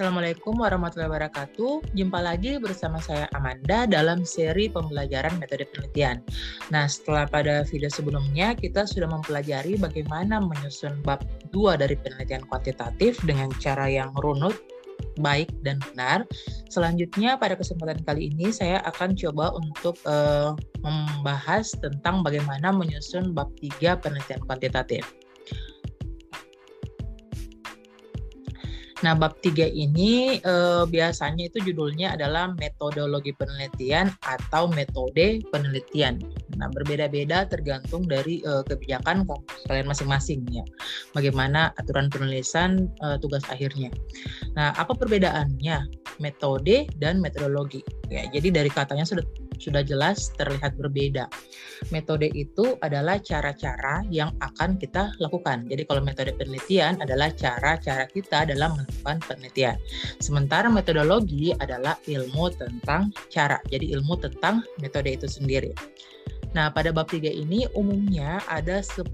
Assalamualaikum warahmatullahi wabarakatuh. Jumpa lagi bersama saya Amanda dalam seri pembelajaran metode penelitian. Nah, setelah pada video sebelumnya kita sudah mempelajari bagaimana menyusun bab 2 dari penelitian kuantitatif dengan cara yang runut, baik dan benar. Selanjutnya pada kesempatan kali ini saya akan coba untuk uh, membahas tentang bagaimana menyusun bab 3 penelitian kuantitatif. Nah, bab 3 ini eh, biasanya itu judulnya adalah metodologi penelitian atau metode penelitian. Nah, berbeda-beda tergantung dari eh, kebijakan kalian masing-masing ya. Bagaimana aturan penulisan eh, tugas akhirnya. Nah, apa perbedaannya metode dan metodologi? Ya, jadi dari katanya sudah sudah jelas terlihat berbeda. Metode itu adalah cara-cara yang akan kita lakukan. Jadi kalau metode penelitian adalah cara-cara kita dalam melakukan penelitian. Sementara metodologi adalah ilmu tentang cara. Jadi ilmu tentang metode itu sendiri. Nah, pada bab 3 ini umumnya ada 10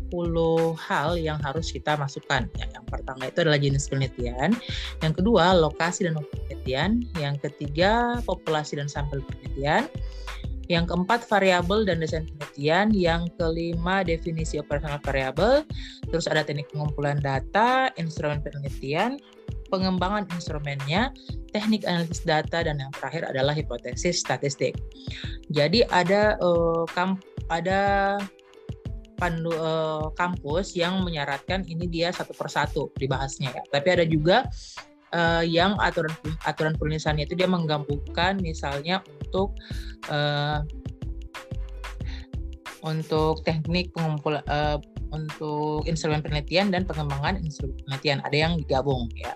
hal yang harus kita masukkan. Ya, yang pertama itu adalah jenis penelitian, yang kedua lokasi dan penelitian, yang ketiga populasi dan sampel penelitian, yang keempat, variabel dan desain penelitian. Yang kelima, definisi operasional variabel. Terus ada teknik pengumpulan data, instrumen penelitian, pengembangan instrumennya, teknik analisis data, dan yang terakhir adalah hipotesis statistik. Jadi ada uh, kamp ada pandu uh, kampus yang menyaratkan ini dia satu persatu dibahasnya ya. Tapi ada juga uh, yang aturan aturan penulisannya itu dia menggabungkan misalnya untuk uh, untuk teknik pengumpul uh, untuk instrumen penelitian dan pengembangan instrumen penelitian ada yang digabung ya.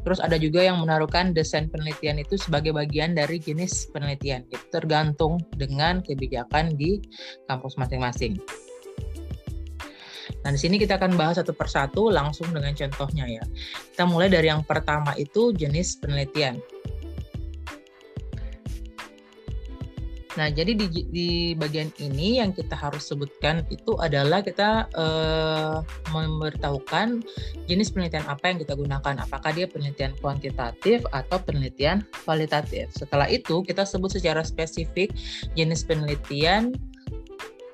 Terus ada juga yang menaruhkan desain penelitian itu sebagai bagian dari jenis penelitian. Itu tergantung dengan kebijakan di kampus masing-masing. Nah, di sini kita akan bahas satu persatu langsung dengan contohnya ya. Kita mulai dari yang pertama itu jenis penelitian. Nah, jadi di, di bagian ini yang kita harus sebutkan itu adalah kita eh, memberitahukan jenis penelitian apa yang kita gunakan. Apakah dia penelitian kuantitatif atau penelitian kualitatif. Setelah itu, kita sebut secara spesifik jenis penelitian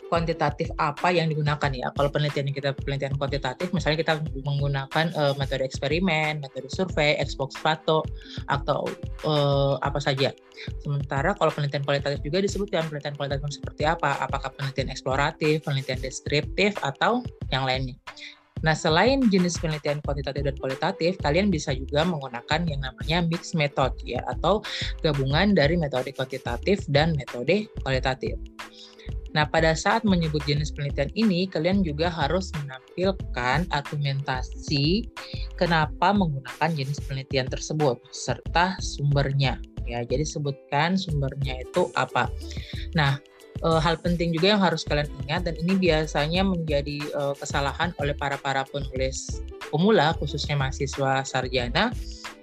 kuantitatif apa yang digunakan ya. Kalau penelitian kita penelitian kuantitatif, misalnya kita menggunakan uh, metode eksperimen, metode survei, Xbox foto atau uh, apa saja. Sementara kalau penelitian kualitatif juga disebutkan penelitian kualitatif seperti apa? Apakah penelitian eksploratif, penelitian deskriptif atau yang lainnya. Nah, selain jenis penelitian kuantitatif dan kualitatif, kalian bisa juga menggunakan yang namanya mixed method ya atau gabungan dari metode kuantitatif dan metode kualitatif. Nah, pada saat menyebut jenis penelitian ini, kalian juga harus menampilkan argumentasi kenapa menggunakan jenis penelitian tersebut serta sumbernya. Ya, jadi sebutkan sumbernya itu apa. Nah, e, hal penting juga yang harus kalian ingat dan ini biasanya menjadi e, kesalahan oleh para para penulis pemula khususnya mahasiswa sarjana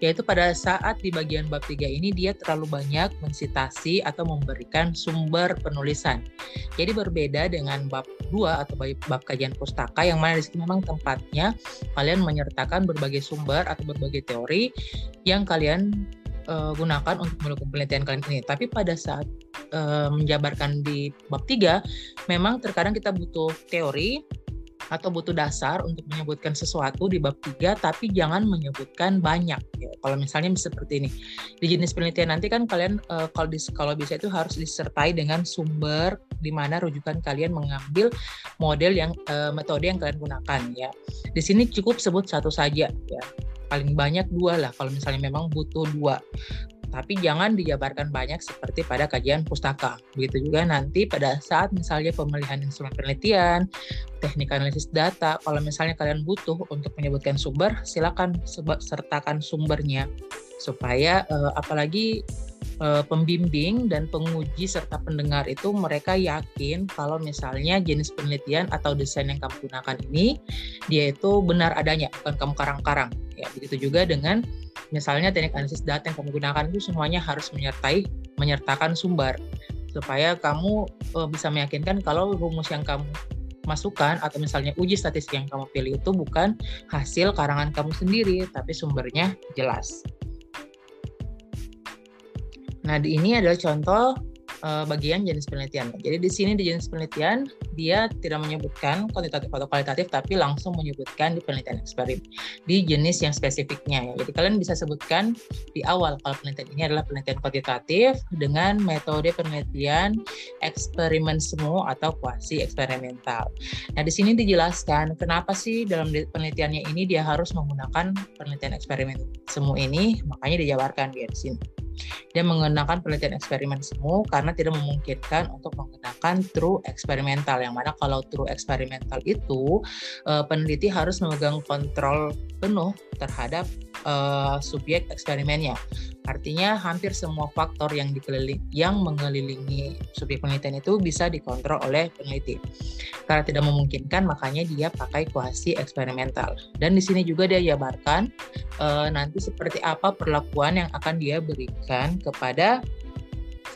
yaitu pada saat di bagian bab 3 ini dia terlalu banyak mensitasi atau memberikan sumber penulisan. Jadi berbeda dengan bab 2 atau bab kajian pustaka yang mana di sini memang tempatnya kalian menyertakan berbagai sumber atau berbagai teori yang kalian uh, gunakan untuk melakukan penelitian kalian ini. Tapi pada saat uh, menjabarkan di bab 3 memang terkadang kita butuh teori atau butuh dasar untuk menyebutkan sesuatu di bab 3 tapi jangan menyebutkan banyak ya. Kalau misalnya seperti ini. Di jenis penelitian nanti kan kalian uh, kalau di, kalau bisa itu harus disertai dengan sumber di mana rujukan kalian mengambil model yang uh, metode yang kalian gunakan ya. Di sini cukup sebut satu saja ya. Paling banyak dua lah kalau misalnya memang butuh dua tapi jangan dijabarkan banyak seperti pada kajian pustaka. Begitu juga nanti pada saat misalnya pemilihan instrumen penelitian, teknik analisis data, kalau misalnya kalian butuh untuk menyebutkan sumber, silakan sertakan sumbernya supaya uh, apalagi uh, pembimbing dan penguji serta pendengar itu mereka yakin kalau misalnya jenis penelitian atau desain yang kamu gunakan ini dia itu benar adanya bukan kamu karang-karang ya begitu juga dengan misalnya teknik analisis data yang kamu gunakan itu semuanya harus menyertai menyertakan sumber supaya kamu e, bisa meyakinkan kalau rumus yang kamu masukkan atau misalnya uji statistik yang kamu pilih itu bukan hasil karangan kamu sendiri tapi sumbernya jelas. Nah, di ini adalah contoh uh, bagian jenis penelitian. Jadi di sini di jenis penelitian dia tidak menyebutkan kuantitatif atau kualitatif tapi langsung menyebutkan di penelitian eksperimen di jenis yang spesifiknya ya. Jadi kalian bisa sebutkan di awal kalau penelitian ini adalah penelitian kuantitatif dengan metode penelitian eksperimen semu atau kuasi eksperimental. Nah, di sini dijelaskan kenapa sih dalam penelitiannya ini dia harus menggunakan penelitian eksperimen semu ini, makanya dijabarkan di sini. Dia menggunakan penelitian eksperimen semu karena tidak memungkinkan untuk menggunakan true eksperimental. Yang mana kalau true eksperimental itu uh, peneliti harus memegang kontrol penuh terhadap uh, subjek eksperimennya. Artinya hampir semua faktor yang dikeliling yang mengelilingi subjek penelitian itu bisa dikontrol oleh peneliti. Karena tidak memungkinkan makanya dia pakai kuasi eksperimental. Dan di sini juga dia jabarkan uh, nanti seperti apa perlakuan yang akan dia berikan kepada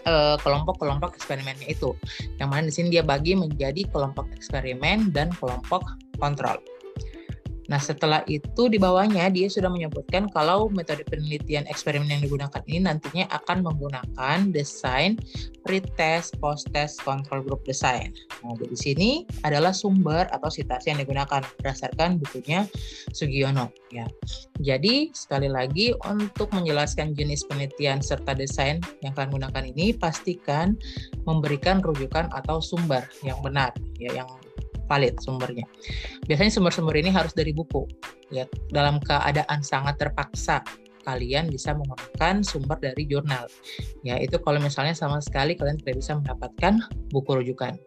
eh, kelompok-kelompok eksperimennya itu. Yang mana di sini dia bagi menjadi kelompok eksperimen dan kelompok kontrol. Nah, setelah itu di bawahnya dia sudah menyebutkan kalau metode penelitian eksperimen yang digunakan ini nantinya akan menggunakan desain pretest, post-test, control group design. Nah, di sini adalah sumber atau citasi yang digunakan berdasarkan bukunya Sugiono. Ya. Jadi, sekali lagi untuk menjelaskan jenis penelitian serta desain yang kalian gunakan ini, pastikan memberikan rujukan atau sumber yang benar, ya, yang valid sumbernya. Biasanya sumber-sumber ini harus dari buku. Ya, dalam keadaan sangat terpaksa kalian bisa menggunakan sumber dari jurnal. Ya, itu kalau misalnya sama sekali kalian tidak bisa mendapatkan buku rujukan.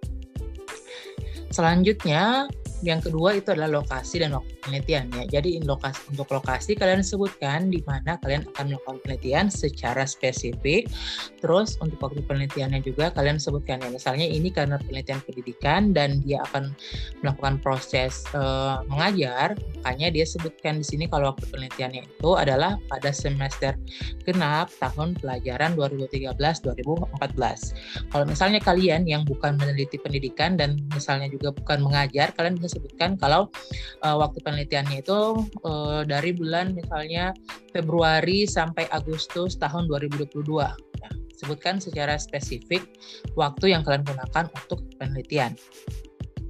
Selanjutnya, yang kedua itu adalah lokasi dan waktu penelitian ya. Jadi lokasi untuk lokasi kalian sebutkan di mana kalian akan melakukan penelitian secara spesifik. Terus untuk waktu penelitiannya juga kalian sebutkan ya. Misalnya ini karena penelitian pendidikan dan dia akan melakukan proses uh, mengajar, makanya dia sebutkan di sini kalau waktu penelitiannya itu adalah pada semester genap tahun pelajaran 2013-2014. Kalau misalnya kalian yang bukan meneliti pendidikan dan misalnya juga bukan mengajar, kalian bisa sebutkan kalau uh, waktu penelitiannya itu uh, dari bulan misalnya Februari sampai Agustus tahun 2022. Ya, sebutkan secara spesifik waktu yang kalian gunakan untuk penelitian.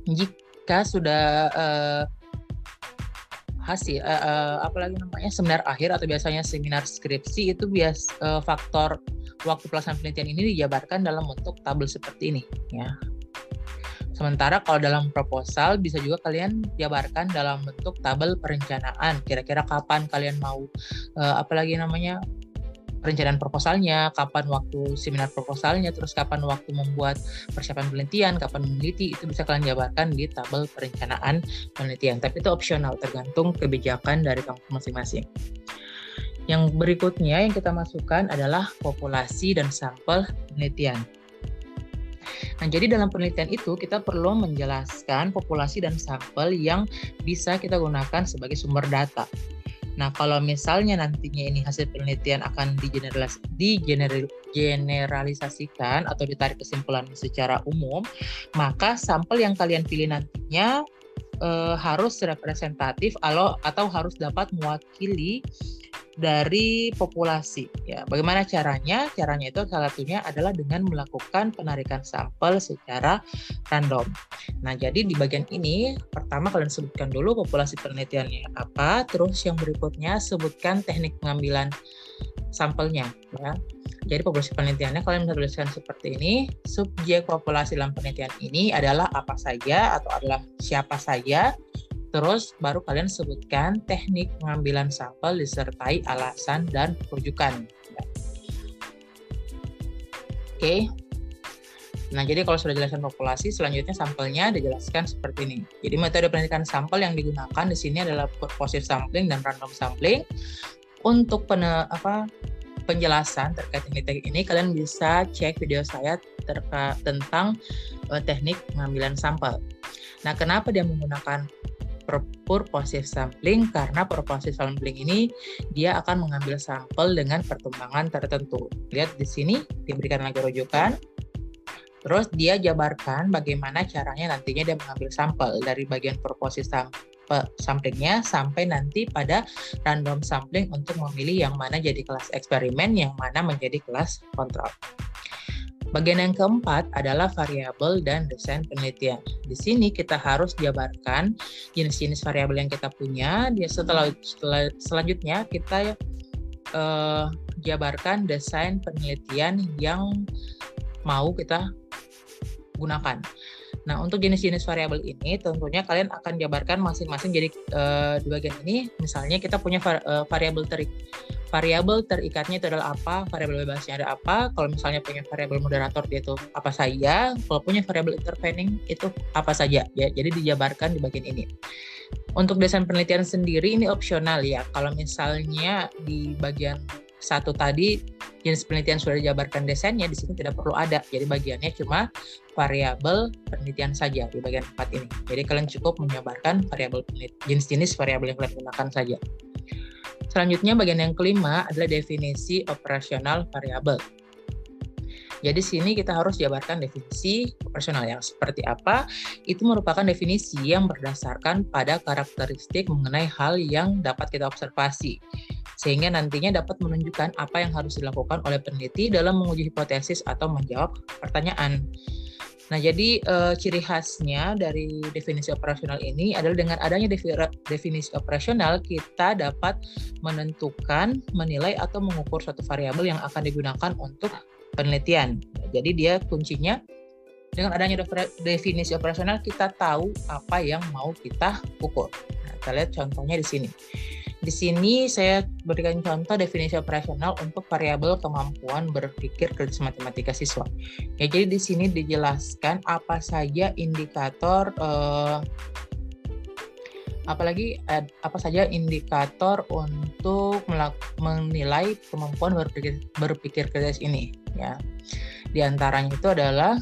Jika sudah uh, hasil uh, uh, apalagi namanya seminar akhir atau biasanya seminar skripsi itu bias uh, faktor waktu pelaksanaan penelitian ini dijabarkan dalam bentuk tabel seperti ini ya Sementara kalau dalam proposal bisa juga kalian jabarkan dalam bentuk tabel perencanaan. Kira-kira kapan kalian mau uh, apalagi namanya perencanaan proposalnya, kapan waktu seminar proposalnya, terus kapan waktu membuat persiapan penelitian, kapan meneliti, itu bisa kalian jabarkan di tabel perencanaan penelitian. Tapi itu opsional, tergantung kebijakan dari kampus masing-masing. Yang berikutnya yang kita masukkan adalah populasi dan sampel penelitian. Nah, jadi dalam penelitian itu kita perlu menjelaskan populasi dan sampel yang bisa kita gunakan sebagai sumber data. Nah, kalau misalnya nantinya ini hasil penelitian akan digeneralis digeneralisasikan atau ditarik kesimpulan secara umum, maka sampel yang kalian pilih nantinya e, harus representatif atau harus dapat mewakili dari populasi. Ya, bagaimana caranya? Caranya itu salah satunya adalah dengan melakukan penarikan sampel secara random. Nah, jadi di bagian ini pertama kalian sebutkan dulu populasi penelitiannya apa, terus yang berikutnya sebutkan teknik pengambilan sampelnya. Ya. Jadi populasi penelitiannya kalian bisa tuliskan seperti ini. Subjek populasi dalam penelitian ini adalah apa saja atau adalah siapa saja Terus baru kalian sebutkan teknik pengambilan sampel disertai alasan dan rujukan. Oke. Nah, jadi kalau sudah jelaskan populasi, selanjutnya sampelnya dijelaskan seperti ini. Jadi metode penelitian sampel yang digunakan di sini adalah purposive sampling dan random sampling. Untuk pen, apa, penjelasan terkait teknik ini, kalian bisa cek video saya tentang uh, teknik pengambilan sampel. Nah, kenapa dia menggunakan purposive sampling karena purposive sampling ini dia akan mengambil sampel dengan pertumbangan tertentu. Lihat di sini diberikan lagi rujukan. Terus dia jabarkan bagaimana caranya nantinya dia mengambil sampel dari bagian purposive samplingnya sampai nanti pada random sampling untuk memilih yang mana jadi kelas eksperimen, yang mana menjadi kelas kontrol. Bagian yang keempat adalah variabel dan desain penelitian. Di sini kita harus jabarkan jenis-jenis variabel yang kita punya. Dia setelah, setelah selanjutnya kita uh, jabarkan desain penelitian yang mau kita gunakan. Nah, untuk jenis-jenis variabel ini tentunya kalian akan jabarkan masing-masing jadi uh, di bagian ini misalnya kita punya var, uh, variabel terik variabel terikatnya itu adalah apa, variabel bebasnya ada apa, kalau misalnya punya variabel moderator dia itu apa saja, kalau punya variabel intervening itu apa saja ya. Jadi dijabarkan di bagian ini. Untuk desain penelitian sendiri ini opsional ya. Kalau misalnya di bagian satu tadi jenis penelitian sudah dijabarkan desainnya di sini tidak perlu ada. Jadi bagiannya cuma variabel penelitian saja di bagian empat ini. Jadi kalian cukup menjabarkan variabel jenis-jenis variabel yang kalian gunakan saja. Selanjutnya bagian yang kelima adalah definisi operasional variabel. Jadi sini kita harus jabarkan definisi operasional yang seperti apa. Itu merupakan definisi yang berdasarkan pada karakteristik mengenai hal yang dapat kita observasi. Sehingga nantinya dapat menunjukkan apa yang harus dilakukan oleh peneliti dalam menguji hipotesis atau menjawab pertanyaan. Nah, jadi uh, ciri khasnya dari definisi operasional ini adalah dengan adanya definisi operasional kita dapat menentukan, menilai atau mengukur suatu variabel yang akan digunakan untuk penelitian. Jadi dia kuncinya dengan adanya definisi operasional kita tahu apa yang mau kita ukur. Nah, kita lihat contohnya di sini. Di sini saya berikan contoh definisi operasional untuk variabel kemampuan berpikir kritis matematika siswa. Ya, jadi di sini dijelaskan apa saja indikator eh, apalagi eh, apa saja indikator untuk menilai kemampuan berpikir berpikir kritis ini ya. Di antaranya itu adalah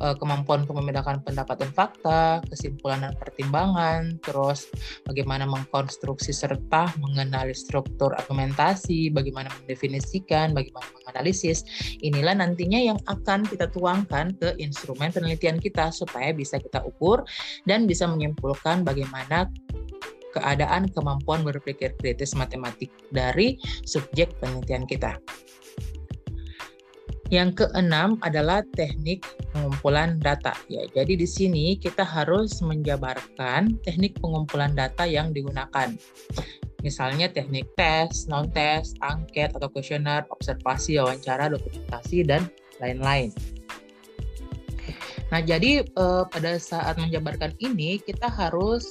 uh, kemampuan untuk membedakan pendapat dan fakta, kesimpulan dan pertimbangan, terus bagaimana mengkonstruksi serta mengenali struktur argumentasi, bagaimana mendefinisikan, bagaimana menganalisis. Inilah nantinya yang akan kita tuangkan ke instrumen penelitian kita supaya bisa kita ukur dan bisa menyimpulkan bagaimana keadaan kemampuan berpikir kritis matematik dari subjek penelitian kita. Yang keenam adalah teknik pengumpulan data. Ya, jadi di sini kita harus menjabarkan teknik pengumpulan data yang digunakan. Misalnya teknik tes, non-tes, angket atau kuesioner, observasi, wawancara, dokumentasi dan lain-lain. Nah, jadi eh, pada saat menjabarkan ini kita harus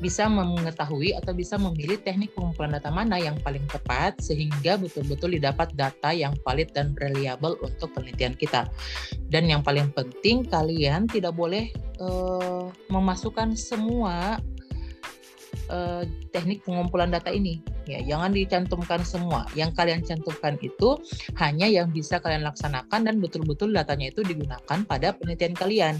bisa mengetahui atau bisa memilih teknik pengumpulan data mana yang paling tepat sehingga betul-betul didapat data yang valid dan reliable untuk penelitian kita. Dan yang paling penting kalian tidak boleh uh, memasukkan semua uh, teknik pengumpulan data ini. Ya, jangan dicantumkan semua. Yang kalian cantumkan itu hanya yang bisa kalian laksanakan dan betul-betul datanya itu digunakan pada penelitian kalian.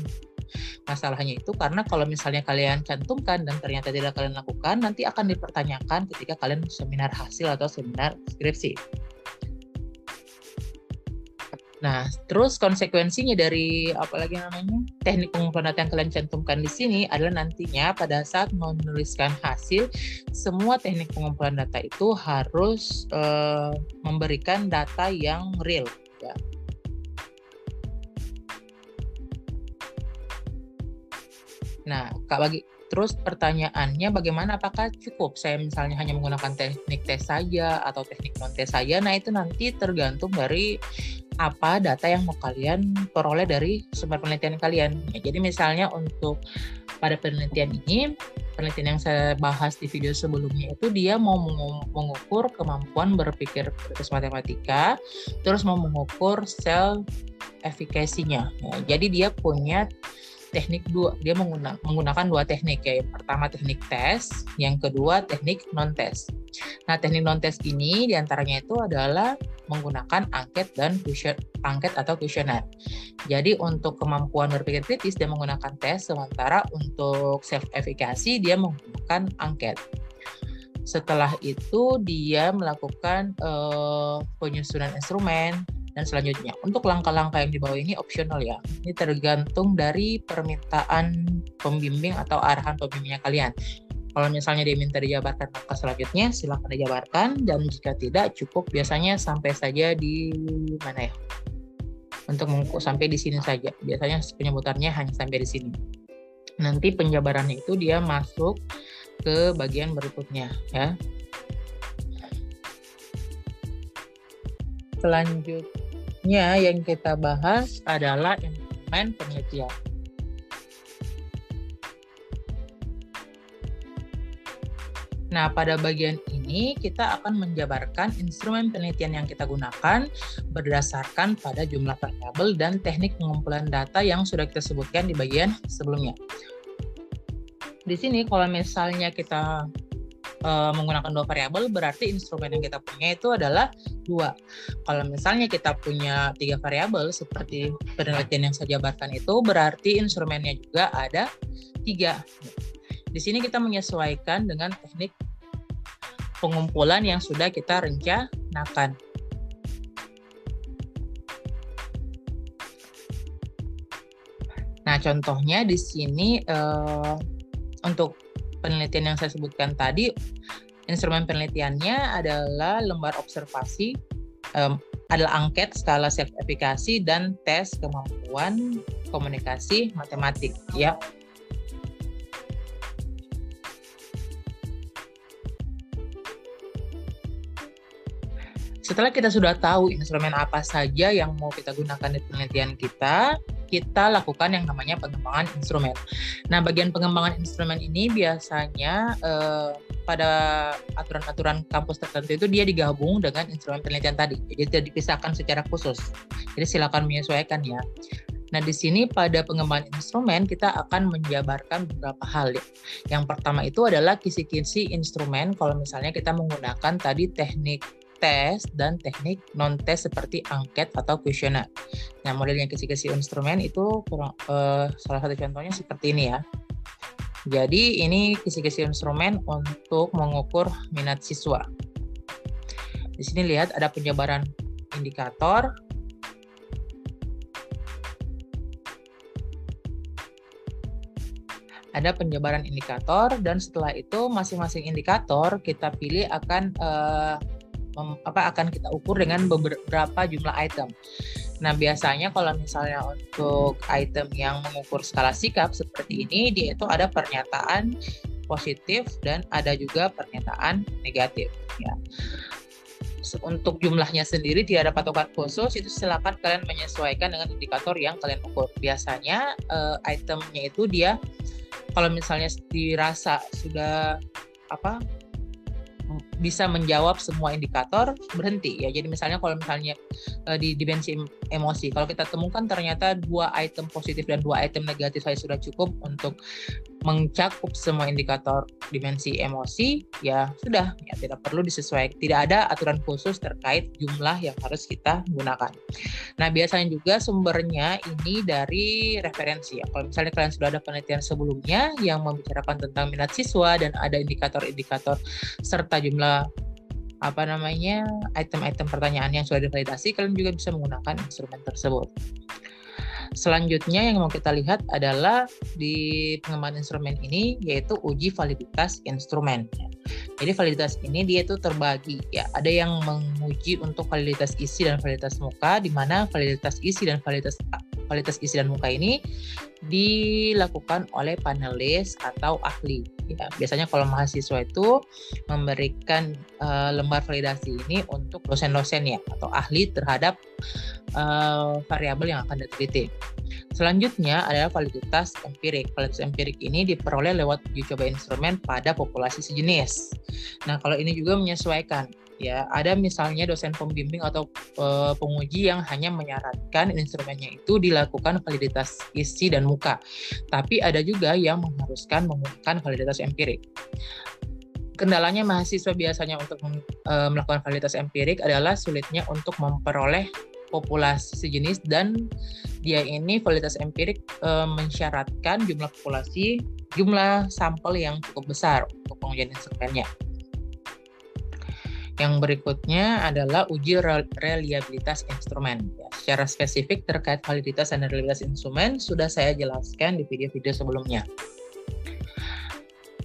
Masalahnya itu karena kalau misalnya kalian cantumkan dan ternyata tidak kalian lakukan, nanti akan dipertanyakan ketika kalian seminar hasil atau seminar skripsi. Nah, terus konsekuensinya dari apalagi namanya teknik pengumpulan data yang kalian cantumkan di sini adalah nantinya pada saat menuliskan hasil, semua teknik pengumpulan data itu harus uh, memberikan data yang real. Nah, Kak bagi terus pertanyaannya bagaimana apakah cukup saya misalnya hanya menggunakan teknik tes saja atau teknik non tes saja? Nah, itu nanti tergantung dari apa data yang mau kalian peroleh dari sumber penelitian kalian. Ya, jadi misalnya untuk pada penelitian ini, penelitian yang saya bahas di video sebelumnya itu dia mau mengukur kemampuan berpikir kritis matematika, terus mau mengukur sel efikasinya. Ya, jadi dia punya teknik dua dia menggunakan dua teknik ya. Yang pertama teknik tes yang kedua teknik non tes nah teknik non tes ini di antaranya itu adalah menggunakan angket dan question, angket atau kuesioner jadi untuk kemampuan berpikir kritis dia menggunakan tes sementara untuk self efikasi dia menggunakan angket. Setelah itu dia melakukan uh, penyusunan instrumen dan selanjutnya. Untuk langkah-langkah yang di bawah ini opsional ya. Ini tergantung dari permintaan pembimbing atau arahan pembimbingnya kalian. Kalau misalnya dia minta dijabarkan langkah selanjutnya, silakan dijabarkan dan jika tidak cukup biasanya sampai saja di mana ya? Untuk sampai di sini saja. Biasanya penyebutannya hanya sampai di sini. Nanti penjabarannya itu dia masuk ke bagian berikutnya ya. Selanjutnya yang kita bahas adalah instrumen penelitian. Nah, pada bagian ini kita akan menjabarkan instrumen penelitian yang kita gunakan berdasarkan pada jumlah variabel dan teknik pengumpulan data yang sudah kita sebutkan di bagian sebelumnya. Di sini kalau misalnya kita uh, menggunakan dua variabel berarti instrumen yang kita punya itu adalah dua. Kalau misalnya kita punya tiga variabel seperti penelitian yang saya jabarkan itu berarti instrumennya juga ada tiga. Di sini kita menyesuaikan dengan teknik pengumpulan yang sudah kita rencanakan. Nah, contohnya di sini uh, untuk penelitian yang saya sebutkan tadi, instrumen penelitiannya adalah lembar observasi, um, adalah angket, skala self efikasi dan tes kemampuan komunikasi matematik. Ya, setelah kita sudah tahu instrumen apa saja yang mau kita gunakan di penelitian kita, kita lakukan yang namanya pengembangan instrumen. Nah, bagian pengembangan instrumen ini biasanya eh, pada aturan-aturan kampus tertentu itu dia digabung dengan instrumen penelitian tadi. Jadi tidak dipisahkan secara khusus. Jadi silakan menyesuaikan ya. Nah, di sini pada pengembangan instrumen kita akan menjabarkan beberapa hal. Ya. Yang pertama itu adalah kisi-kisi instrumen kalau misalnya kita menggunakan tadi teknik tes dan teknik non tes seperti angket atau kuesioner. Nah, modelnya kisi-kisi instrumen itu kurang, uh, salah satu contohnya seperti ini ya. Jadi ini kisi-kisi instrumen untuk mengukur minat siswa. Di sini lihat ada penjabaran indikator, ada penjabaran indikator dan setelah itu masing-masing indikator kita pilih akan uh, apa akan kita ukur dengan beberapa jumlah item. Nah, biasanya kalau misalnya untuk item yang mengukur skala sikap seperti ini, dia itu ada pernyataan positif dan ada juga pernyataan negatif. Ya. Untuk jumlahnya sendiri tidak ada patokan khusus, itu silakan kalian menyesuaikan dengan indikator yang kalian ukur. Biasanya uh, itemnya itu dia kalau misalnya dirasa sudah apa bisa menjawab semua indikator berhenti ya. Jadi misalnya kalau misalnya uh, di dimensi emosi, kalau kita temukan ternyata dua item positif dan dua item negatif saya sudah cukup untuk mencakup semua indikator dimensi emosi, ya sudah, ya tidak perlu disesuaikan. Tidak ada aturan khusus terkait jumlah yang harus kita gunakan. Nah, biasanya juga sumbernya ini dari referensi ya. Kalau misalnya kalian sudah ada penelitian sebelumnya yang membicarakan tentang minat siswa dan ada indikator-indikator serta jumlah apa namanya item-item pertanyaan yang sudah divalidasi, kalian juga bisa menggunakan instrumen tersebut. Selanjutnya yang mau kita lihat adalah di pengembangan instrumen ini yaitu uji validitas instrumen. Jadi validitas ini dia itu terbagi ya. Ada yang menguji untuk validitas isi dan validitas muka di mana validitas isi dan validitas validitas isi dan muka ini dilakukan oleh panelis atau ahli. Ya, biasanya kalau mahasiswa itu memberikan uh, lembar validasi ini untuk dosen-dosen ya atau ahli terhadap uh, variabel yang akan diteliti. Selanjutnya adalah validitas empirik. Validitas empirik ini diperoleh lewat uji coba instrumen pada populasi sejenis. Nah, kalau ini juga menyesuaikan ya ada misalnya dosen pembimbing atau e, penguji yang hanya menyarankan instrumennya itu dilakukan validitas isi dan muka tapi ada juga yang mengharuskan menggunakan validitas empirik kendalanya mahasiswa biasanya untuk e, melakukan validitas empirik adalah sulitnya untuk memperoleh populasi sejenis dan dia ini validitas empirik e, mensyaratkan jumlah populasi jumlah sampel yang cukup besar untuk pengujian instrumennya. Yang berikutnya adalah uji reliabilitas instrumen. Ya, secara spesifik terkait validitas dan reliabilitas instrumen sudah saya jelaskan di video-video sebelumnya.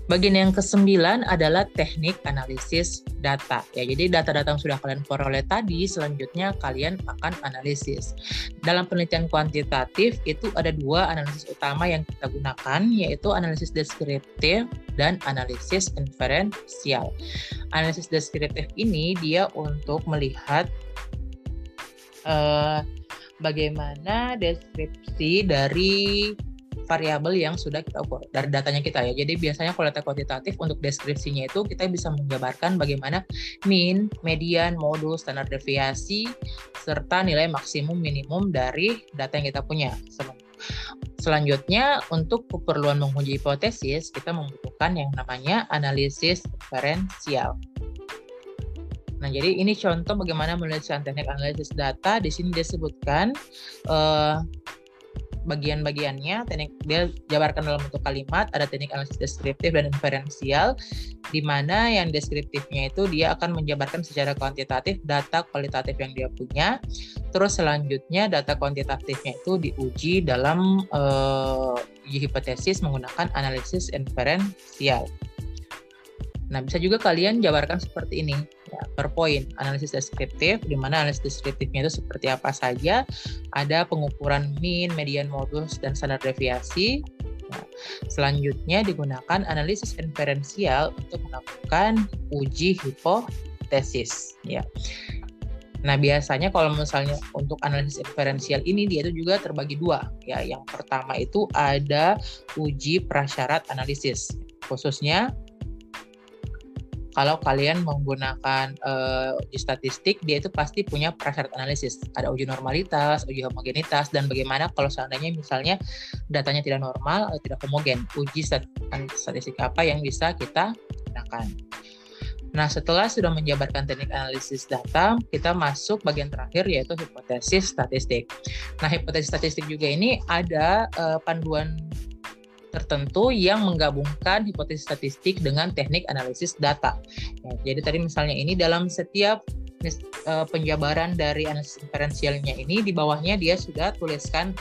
Bagian yang kesembilan adalah teknik analisis data. Ya, jadi data-data yang sudah kalian peroleh tadi, selanjutnya kalian akan analisis. Dalam penelitian kuantitatif itu ada dua analisis utama yang kita gunakan, yaitu analisis deskriptif dan analisis inferensial. Analisis deskriptif ini dia untuk melihat uh, bagaimana deskripsi dari variabel yang sudah kita ukur dari datanya kita ya. Jadi biasanya kalau data kuantitatif untuk deskripsinya itu kita bisa menjabarkan bagaimana mean, median, modus, standar deviasi serta nilai maksimum minimum dari data yang kita punya. Selanjutnya untuk keperluan menguji hipotesis kita membutuhkan yang namanya analisis diferensial. Nah, jadi ini contoh bagaimana menuliskan teknik analisis data. Di sini disebutkan uh, bagian-bagiannya teknik dia jabarkan dalam bentuk kalimat ada teknik analisis deskriptif dan inferensial di mana yang deskriptifnya itu dia akan menjabarkan secara kuantitatif data kualitatif yang dia punya. Terus selanjutnya data kuantitatifnya itu diuji dalam uh, hipotesis menggunakan analisis inferensial. Nah, bisa juga kalian jabarkan seperti ini per poin analisis deskriptif di mana analisis deskriptifnya itu seperti apa saja ada pengukuran mean, median modus dan standar deviasi Nah, selanjutnya digunakan analisis inferensial untuk melakukan uji hipotesis ya. Nah, biasanya kalau misalnya untuk analisis inferensial ini dia itu juga terbagi dua ya. Yang pertama itu ada uji prasyarat analisis. Khususnya kalau kalian menggunakan uh, uji statistik, dia itu pasti punya prasyarat analisis. Ada uji normalitas, uji homogenitas, dan bagaimana kalau seandainya misalnya datanya tidak normal atau tidak homogen. Uji statistik apa yang bisa kita gunakan. Nah, setelah sudah menjabarkan teknik analisis data, kita masuk bagian terakhir yaitu hipotesis statistik. Nah, hipotesis statistik juga ini ada uh, panduan tertentu yang menggabungkan hipotesis statistik dengan teknik analisis data. Ya, jadi tadi misalnya ini dalam setiap uh, penjabaran dari analisis inferensialnya ini di bawahnya dia sudah tuliskan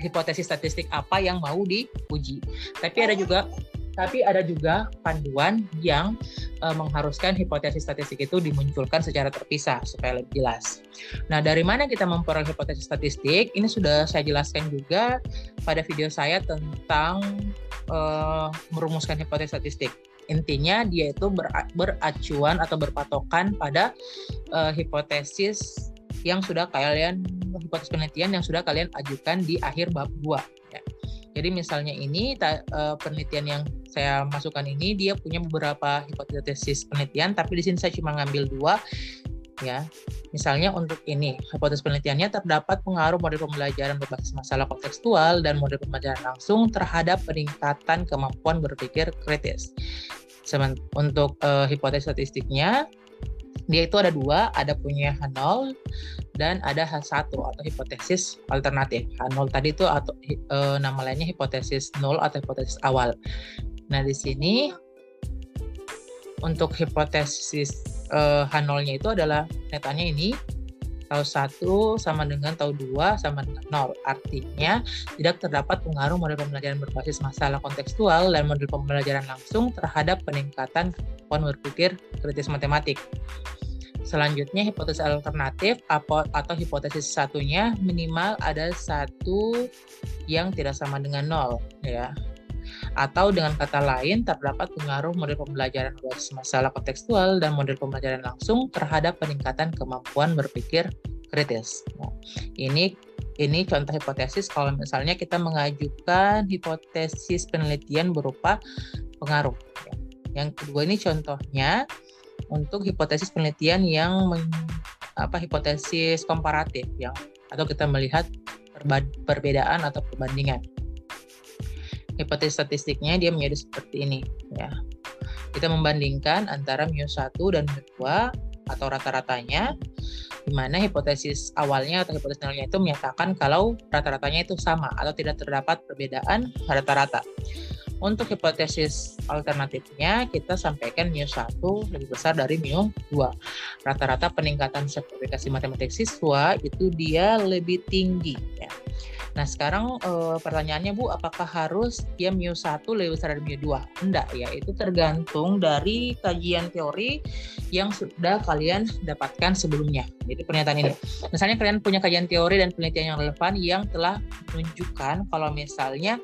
hipotesis statistik apa yang mau diuji. Tapi ada juga tapi ada juga panduan yang uh, mengharuskan hipotesis statistik itu dimunculkan secara terpisah supaya lebih jelas. Nah, dari mana kita memperoleh hipotesis statistik? Ini sudah saya jelaskan juga pada video saya tentang uh, merumuskan hipotesis statistik. Intinya dia itu ber, beracuan atau berpatokan pada uh, hipotesis yang sudah kalian hipotesis penelitian yang sudah kalian ajukan di akhir bab 2 ya. Jadi misalnya ini uh, penelitian yang saya masukkan ini dia punya beberapa hipotesis penelitian, tapi di sini saya cuma ngambil dua ya. Misalnya untuk ini, hipotesis penelitiannya terdapat pengaruh model pembelajaran berbasis masalah kontekstual dan model pembelajaran langsung terhadap peningkatan kemampuan berpikir kritis. Untuk uh, hipotesis statistiknya, dia itu ada dua, ada punya H0 dan ada H1 atau hipotesis alternatif. H0 tadi itu atau e, nama lainnya hipotesis nol atau hipotesis awal. Nah, di sini untuk hipotesis e, H0-nya itu adalah netanya ini tau 1 sama dengan tau 2 sama dengan 0. Artinya tidak terdapat pengaruh model pembelajaran berbasis masalah kontekstual dan model pembelajaran langsung terhadap peningkatan kemampuan berpikir kritis matematik. Selanjutnya hipotesis alternatif atau hipotesis satunya minimal ada satu yang tidak sama dengan nol ya. Atau dengan kata lain terdapat pengaruh model pembelajaran berbasis masalah kontekstual dan model pembelajaran langsung terhadap peningkatan kemampuan berpikir kritis. Nah, ini ini contoh hipotesis kalau misalnya kita mengajukan hipotesis penelitian berupa pengaruh. Yang kedua ini contohnya untuk hipotesis penelitian yang men, apa hipotesis komparatif yang atau kita melihat perbedaan atau perbandingan. Hipotesis statistiknya dia menjadi seperti ini ya. Kita membandingkan antara mu1 dan mu2 atau rata-ratanya di mana hipotesis awalnya atau hipotesis nolnya itu menyatakan kalau rata-ratanya itu sama atau tidak terdapat perbedaan rata-rata. Untuk hipotesis alternatifnya, kita sampaikan mu 1 lebih besar dari mu 2. Rata-rata peningkatan sertifikasi matematik siswa itu dia lebih tinggi. Ya. Nah sekarang e, pertanyaannya Bu, apakah harus dia mu 1 lebih besar dari mu 2? Enggak ya, itu tergantung dari kajian teori yang sudah kalian dapatkan sebelumnya. Jadi pernyataan ini. Misalnya kalian punya kajian teori dan penelitian yang relevan yang telah menunjukkan kalau misalnya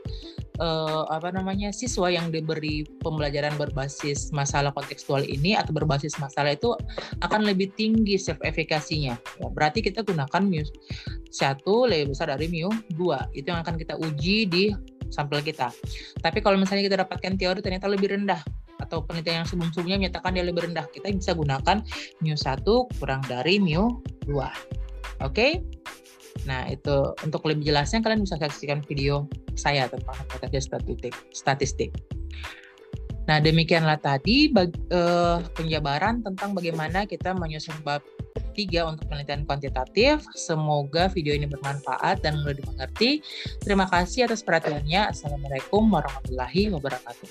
uh, apa namanya siswa yang diberi pembelajaran berbasis masalah kontekstual ini atau berbasis masalah itu akan lebih tinggi self efikasinya. Ya, berarti kita gunakan mu satu lebih besar dari mu dua itu yang akan kita uji di sampel kita. Tapi kalau misalnya kita dapatkan teori ternyata lebih rendah atau penelitian yang sebelum-sebelumnya menyatakan dia lebih rendah, kita bisa gunakan mu satu kurang dari mu dua. Oke? Okay? Nah, itu untuk lebih jelasnya kalian bisa saksikan video saya tentang hipotesis statistik. statistik. Nah, demikianlah tadi bag, uh, penjabaran tentang bagaimana kita menyusun bab 3 untuk penelitian kuantitatif. Semoga video ini bermanfaat dan mudah dimengerti. Terima kasih atas perhatiannya. Assalamualaikum warahmatullahi wabarakatuh.